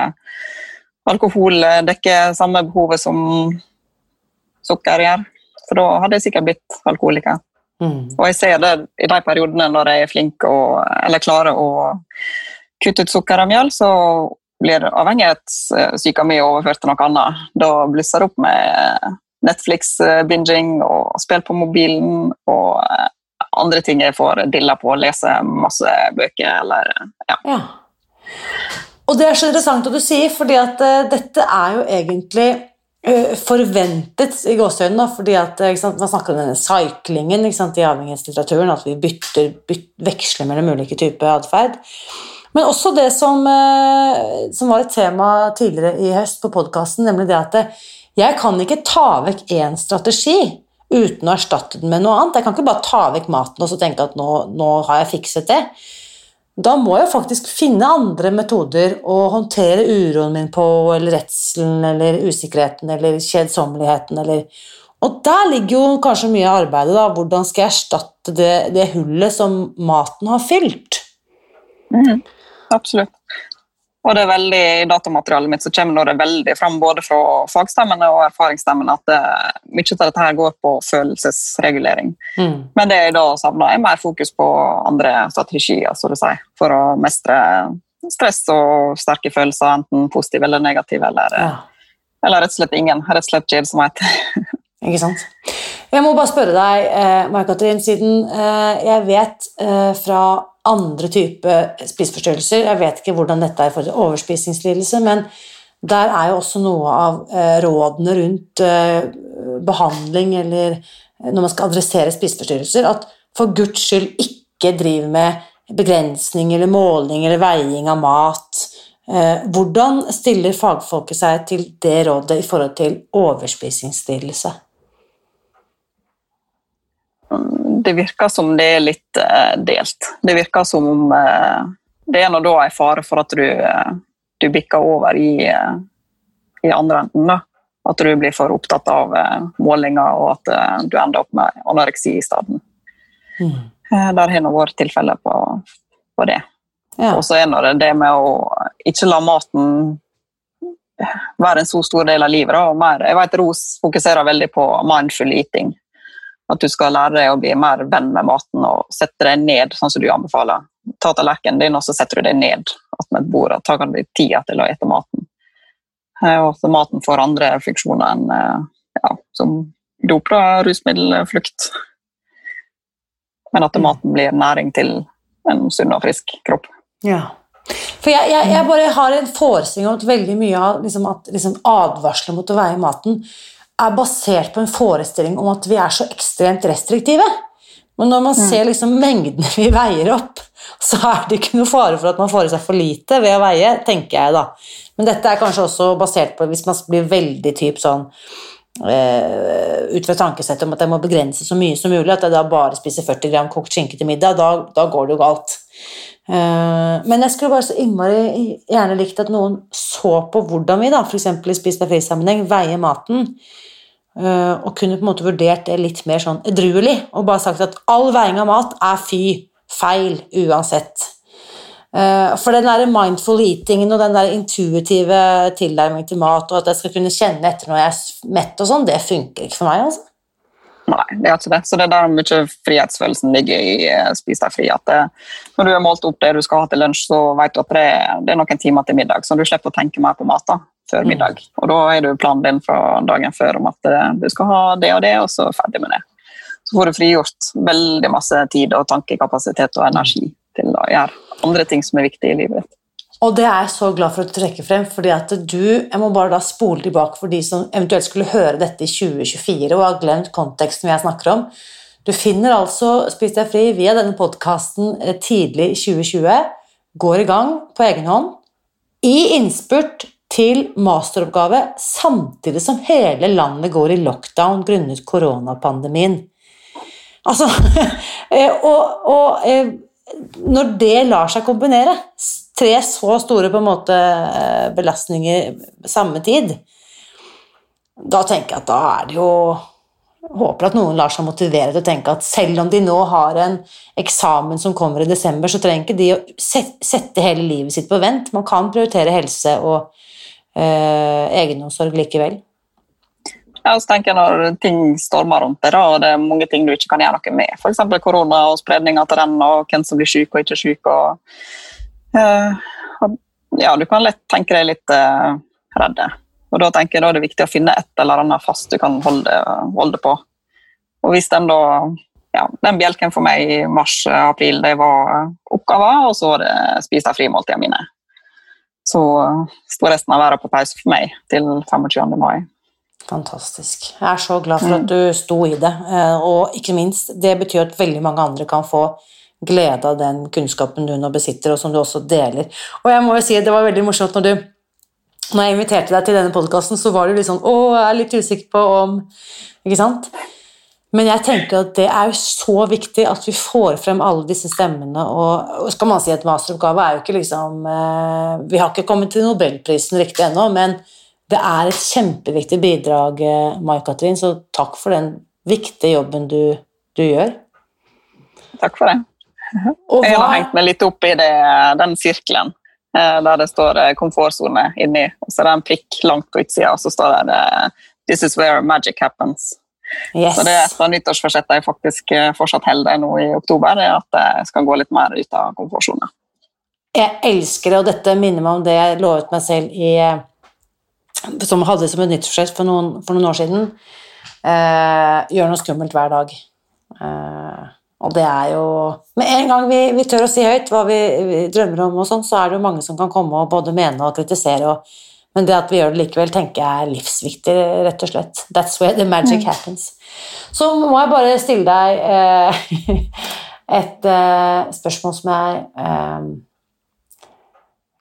alkohol eh, dekker samme behovet som sukker gjør. For da hadde jeg sikkert blitt alkoholiker. Mm. Og jeg ser det i de periodene når jeg er flink og, eller klarer å kutte ut sukker og mjøl, så blir avhengighetssyka mi overført til noe annet. Da blusser det opp med Netflix-binging og spill på mobilen og eh, andre ting jeg får dilla på, lese masse bøker eller ja. Ja. Og det er så interessant at du sier, fordi at eh, dette er jo egentlig forventet i gåseøynene, fordi at eh, sant, man snakker om denne cyclingen sant, i avhengighetslitteraturen, at vi bytter, byt, veksler mellom ulike typer atferd. Men også det som, eh, som var et tema tidligere i høst på podkasten, nemlig det at eh, jeg kan ikke ta vekk én strategi uten å erstatte den med noe annet. Jeg kan ikke bare ta vekk maten og så tenke at nå, nå har jeg fikset det. Da må jeg faktisk finne andre metoder å håndtere uroen min på, eller redselen, eller usikkerheten, eller kjedsommeligheten, eller Og der ligger jo kanskje mye av arbeidet, da. Hvordan skal jeg erstatte det, det hullet som maten har fylt? Mm, absolutt. Og det er veldig, I datamaterialet mitt så kommer det veldig fram både fra fagstemmene og erfaringsstemmene at det, mye av dette her går på følelsesregulering. Mm. Men det jeg da savner, er mer fokus på andre strategier så det sier, for å mestre stress og sterke følelser, enten positive eller negative, eller, Ja. eller rett og slett ingen. Rett og slett kjedsomhet. Ikke sant? Jeg må bare spørre deg, eh, Mai-Katrin, siden eh, jeg vet eh, fra andre typer spiseforstyrrelser Jeg vet ikke hvordan dette er i forhold til overspisingslidelse, men der er jo også noe av eh, rådene rundt eh, behandling eller når man skal adressere spiseforstyrrelser, at for guds skyld ikke driv med begrensning eller måling eller veiing av mat. Eh, hvordan stiller fagfolket seg til det rådet i forhold til overspisingslidelse? Det virker som det er litt eh, delt. Det virker som om eh, det er nå da en fare for at du, eh, du bikker over i, i andre enden. da. At du blir for opptatt av målinger, og at du ender opp med anoreksi i stedet. Mm. Der har nå vært tilfeller på, på det. Ja. Og så er det det med å ikke la maten være en så stor del av livet. Da, og mer. Jeg vet Ros fokuserer veldig på mindful eating. At du skal lære deg å bli mer venn med maten og sette deg ned, sånn som du anbefaler. Ta tallerkenen din, og så setter du deg ned med et bord. Ta deg tida til å ete maten. Eh, og at maten får andre funksjoner enn eh, ja, som dop og rusmiddelflukt. Men at maten blir næring til en sunn og frisk kropp. Ja. For jeg, jeg, jeg bare har en forestilling om at veldig mye av liksom, liksom, advarsler mot å veie maten er basert på en forestilling om at vi er så ekstremt restriktive. Men når man mm. ser liksom mengdene vi veier opp, så er det ikke noe fare for at man får i seg for lite ved å veie, tenker jeg da. Men dette er kanskje også basert på hvis man blir veldig typ sånn uh, ut fra tankesettet om at jeg må begrense så mye som mulig, at jeg da bare spiser 40 gram kokt skinke til middag, da, da går det jo galt. Uh, men jeg skulle bare så innmari gjerne likt at noen så på hvordan vi da, f.eks. i Spis deg fri-sammenheng, veier maten. Uh, og kunne på en måte vurdert det litt mer sånn edruelig og bare sagt at all veiing av mat er fy, feil, uansett. Uh, for den der mindful eatingen og den der intuitive tilnærmingen til mat, og at jeg skal kunne kjenne etter når jeg er mett og sånn, det funker ikke for meg. altså. Nei, det er ikke det. Så det er der mye frihetsfølelsen ligger i uh, Spis deg fri. At det, når du har målt opp det du skal ha til lunsj, så vet du at det, det er noen timer til middag, så du slipper å tenke mer på mat da, før mm. middag. Og da er du planen din fra dagen før om at uh, du skal ha det og det, og så ferdig med det. Så får du frigjort veldig masse tid og tankekapasitet og energi til å gjøre andre ting som er viktige i livet ditt. Og det er jeg så glad for å trekke frem, fordi at du Jeg må bare da spole tilbake for de som eventuelt skulle høre dette i 2024 og har glemt konteksten jeg snakker om. Du finner altså Spis deg fri via denne podkasten eh, tidlig i 2020. Går i gang på egen hånd. I innspurt til masteroppgave samtidig som hele landet går i lockdown grunnet koronapandemien. Altså eh, Og, og eh, når det lar seg kombinere, tre så store på en måte eh, belastninger samme tid, da tenker jeg at da er det jo Håper at noen lar seg motivere til å tenke at selv om de nå har en eksamen som kommer i desember, så trenger ikke de å sette hele livet sitt på vent. Man kan prioritere helse og egenomsorg likevel. Ja, så tenker jeg Når ting stormer rundt deg, og det er mange ting du ikke kan gjøre noe med, f.eks. korona og spredninga til den, og hvem som blir syk og ikke syk. Og, uh, ja, du kan lett tenke deg litt uh, redd. Og Da tenker jeg da er det viktig å finne et eller annet fast du kan holde, holde på. Og hvis den da ja, den bjelken for meg i mars-april det var oppgaver, og så var det spis deg fri-måltidene mine. Så står resten av verden på pause for meg til 25. mai. Fantastisk. Jeg er så glad for at mm. du sto i det. Eh, og ikke minst, det betyr at veldig mange andre kan få glede av den kunnskapen du nå besitter, og som du også deler. Og jeg må jo si at det var veldig morsomt når du når jeg inviterte deg til denne podkasten, så var du litt sånn Å, jeg er litt usikker på om Ikke sant? Men jeg tenker at det er jo så viktig at vi får frem alle disse stemmene. Og, og skal man si at masteroppgave er jo ikke liksom eh, Vi har ikke kommet til nobelprisen riktig ennå, men det er et kjempeviktig bidrag, eh, Mai-Katrin, så takk for den viktige jobben du, du gjør. Takk for det. Og jeg har hengt meg litt opp i det, den sirkelen eh, der det står eh, komfortsone inni. Og så er det en prikk langt på utsida, og så står det 'This is where magic happens'. Yes. Så det er et av nyttårsforsettene jeg faktisk fortsatt holder nå i oktober, det er at jeg skal gå litt mer ut av komfortsonen. Jeg elsker det, og dette minner meg om det jeg lovet meg selv i som hadde som et nyttårsforsett for, for noen år siden eh, Gjør noe skummelt hver dag. Eh, og det er jo Med en gang vi, vi tør å si høyt hva vi, vi drømmer om, og sånn, så er det jo mange som kan komme og både mene og kritisere. Og, men det at vi gjør det likevel, tenker jeg er livsviktig, rett og slett. That's where the magic mm. happens. Så må jeg bare stille deg eh, et eh, spørsmål som jeg eh,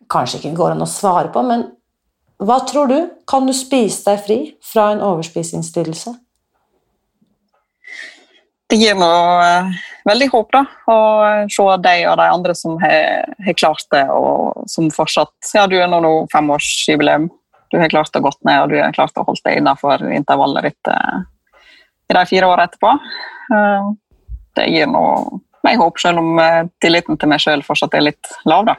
kanskje ikke går an å svare på, men hva tror du? Kan du spise deg fri fra en overspisingslidelse? Det gir uh, veldig håp da, å se deg og de andre som har, har klart det, og som fortsatt Ja, du er nå, femårsjubileum. Du har klart å gått ned, og du har klart å holde deg innenfor intervallet ditt eh, i de fire årene etterpå. Eh, det gir nå meg håp, selv om tilliten til meg sjøl fortsatt er litt lav. da.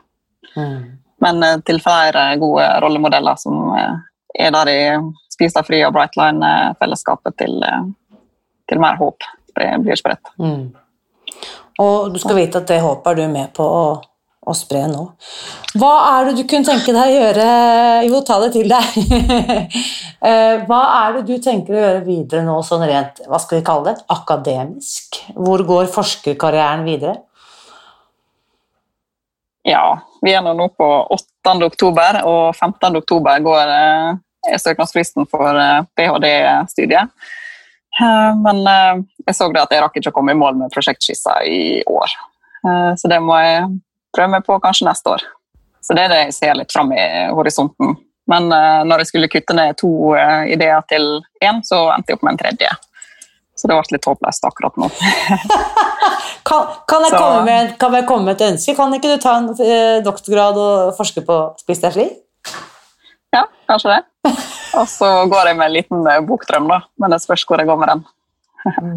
Mm. Men eh, til flere gode rollemodeller som eh, er der i Spis deg fri og Brightline-fellesskapet til, eh, til, mer håp, blir spredt. Mm. Og du skal vite at det håpet er du med på å, å spre nå. Hva er det du kunne tenke deg å gjøre Jo, ta det til deg. Eh, hva er det du tenker å gjøre videre nå, sånn rent hva skal vi kalle det, akademisk? Hvor går forskerkarrieren videre? Ja, vi er nå på 8. oktober, og 15. oktober går er søknadsfristen for ph.d.-studiet. Men jeg så det at jeg rakk ikke å komme i mål med prosjektskissa i år. Så det må jeg prøve meg på kanskje neste år. Så det er det jeg ser litt fram i horisonten. Men når jeg skulle kutte ned to ideer til én, så endte jeg opp med en tredje. Så det ble litt håpløst akkurat nå. kan, kan, jeg med, kan, jeg komme med et ønske? Kan ikke du ta en doktorgrad og forske på Spis deg fri? Ja, kanskje det. Og så går jeg med en liten bokdrøm, da. Men det spørs hvor jeg går med den.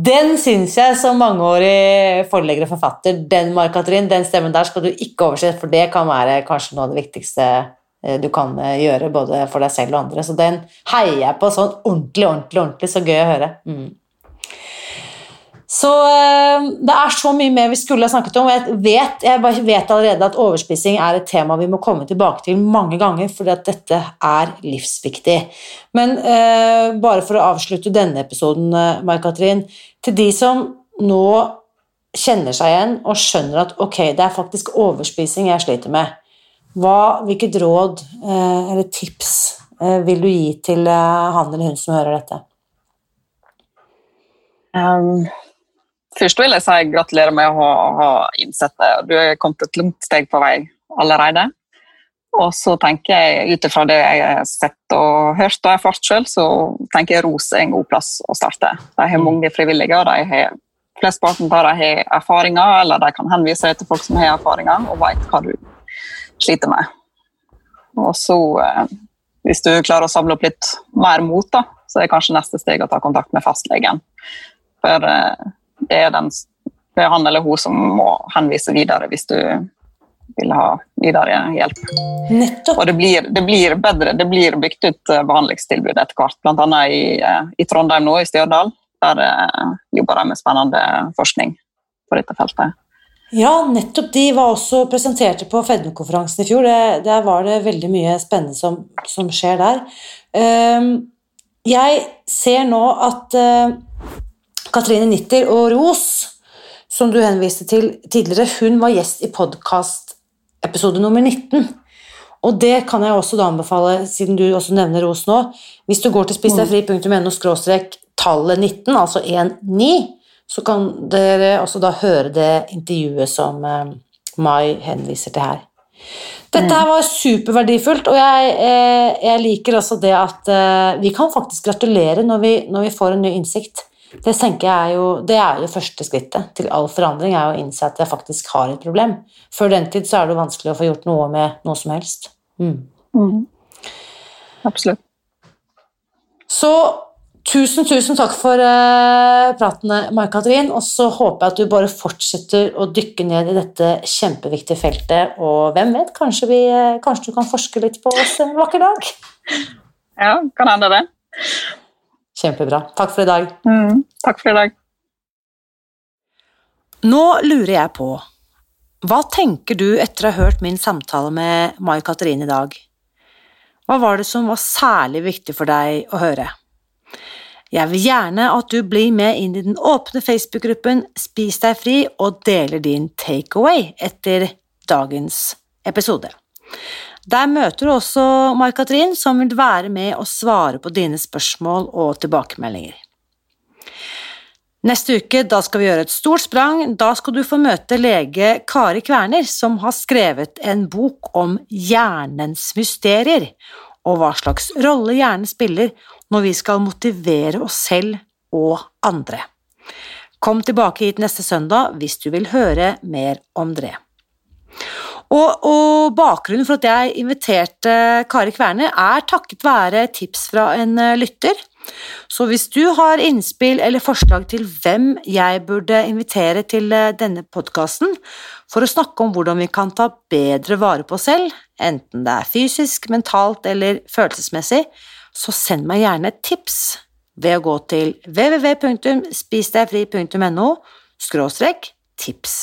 Den syns jeg som mangeårig forlegger og forfatter, den Mark-Katrin, den stemmen der skal du ikke overse, for det kan være kanskje noe av det viktigste eh, du kan eh, gjøre, både for deg selv og andre. Så den heier jeg på sånn ordentlig, ordentlig, ordentlig. Så gøy å høre. Mm. Så eh, det er så mye mer vi skulle ha snakket om. Jeg vet, jeg vet allerede at overspising er et tema vi må komme tilbake til mange ganger, fordi at dette er livsviktig. Men uh, bare for å avslutte denne episoden, eh, Mai-Katrin, til de som nå kjenner seg igjen og skjønner at ok, det er faktisk overspising jeg sliter med. Hva, hvilket råd uh, eller tips uh, vil du gi til han eller hun som hører dette? Um Først vil jeg si gratulerer med å ha, innsett det. Du er kommet et langt steg på vei allerede. Og så tenker jeg, ut ifra det jeg har sett og hørt og erfart sjøl, så tenker jeg ROS er en god plass å starte. De har mange frivillige, og de har flesteparten av dem har erfaringer, eller de kan henvise deg til folk som har erfaringer, og vet hva du sliter med. Og så, eh, hvis du klarer å samle opp litt mer mot, da, så er kanskje neste steg å ta kontakt med fastlegen. For eh, det er, den, det er han eller hun som må henvise videre hvis du vil ha videre hjelp. Nettopp. Og det blir, det blir, bedre, det blir bygd ut eh, behandlingstilbud etter hvert, bl.a. I, eh, i Trondheim nå, i Stjørdal. Der uh, jobber de med spennende forskning på dette feltet. Ja, nettopp. De var også presenterte på fedmekonferansen i fjor. Det, der var det veldig mye spennende som, som skjer der. Uh, jeg ser nå at uh, Katrine Nitter og Ros, som du henviste til tidligere, hun var gjest i podkast-episode nummer 19. Og det kan jeg også da anbefale, siden du også nevner Ros nå. Hvis du går til spisdegfri.no tallet 19, altså 19, så kan dere også da høre det intervjuet som eh, Mai henviser til her. Dette her var superverdifullt, og jeg, eh, jeg liker også det at eh, vi kan faktisk gratulere når vi, når vi får en ny innsikt. Det tenker jeg er jo, det er jo første skrittet til all forandring, er å innse at jeg faktisk har et problem. Før den tid så er det jo vanskelig å få gjort noe med noe som helst. Mm. Mm. Absolutt. Så tusen, tusen takk for uh, pratene, Mai-Katrin. Og så håper jeg at du bare fortsetter å dykke ned i dette kjempeviktige feltet. Og hvem vet, kanskje, vi, uh, kanskje du kan forske litt på oss en vakker dag? Ja, kan hende det. Kjempebra. Takk for i dag. Mm, takk for i dag. Nå lurer jeg på, hva tenker du etter å ha hørt min samtale med Mai Katrin i dag? Hva var det som var særlig viktig for deg å høre? Jeg vil gjerne at du blir med inn i den åpne Facebook-gruppen Spis deg fri og deler din takeaway etter dagens episode. Der møter du også Mai-Katrin, som vil være med og svare på dine spørsmål og tilbakemeldinger. Neste uke da skal vi gjøre et stort sprang. Da skal du få møte lege Kari Kverner, som har skrevet en bok om hjernens mysterier, og hva slags rolle hjernen spiller når vi skal motivere oss selv og andre. Kom tilbake hit neste søndag hvis du vil høre mer om det. Og, og, bakgrunnen for at jeg inviterte Kari Kverne, er takket være tips fra en eh, lytter. Så hvis du har innspill eller forslag til hvem jeg burde invitere til eh, denne podkasten for å snakke om hvordan vi kan ta bedre vare på oss selv, enten det er fysisk, mentalt eller følelsesmessig, så send meg gjerne et tips ved å gå til www.spisdegfri.no tips.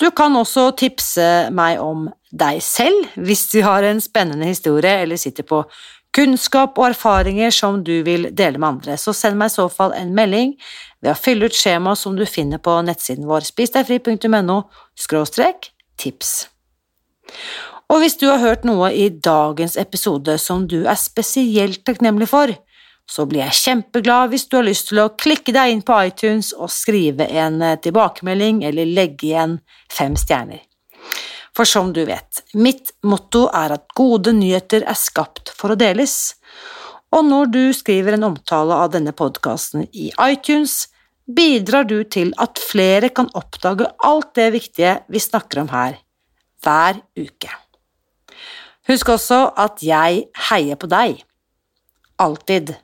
Du kan også tipse meg om deg selv hvis du har en spennende historie eller sitter på kunnskap og erfaringer som du vil dele med andre, så send meg i så fall en melding ved å fylle ut skjemaet som du finner på nettsiden vår spisdegfri.no tips. Og hvis du har hørt noe i dagens episode som du er spesielt takknemlig for, så blir jeg kjempeglad hvis du har lyst til å klikke deg inn på iTunes og skrive en eh, tilbakemelding eller legge igjen fem stjerner. For som du vet, mitt motto er at gode nyheter er skapt for å deles, og når du skriver en omtale av denne podkasten i iTunes, bidrar du til at flere kan oppdage alt det viktige vi snakker om her, hver uke. Husk også at jeg heier på deg. Alltid.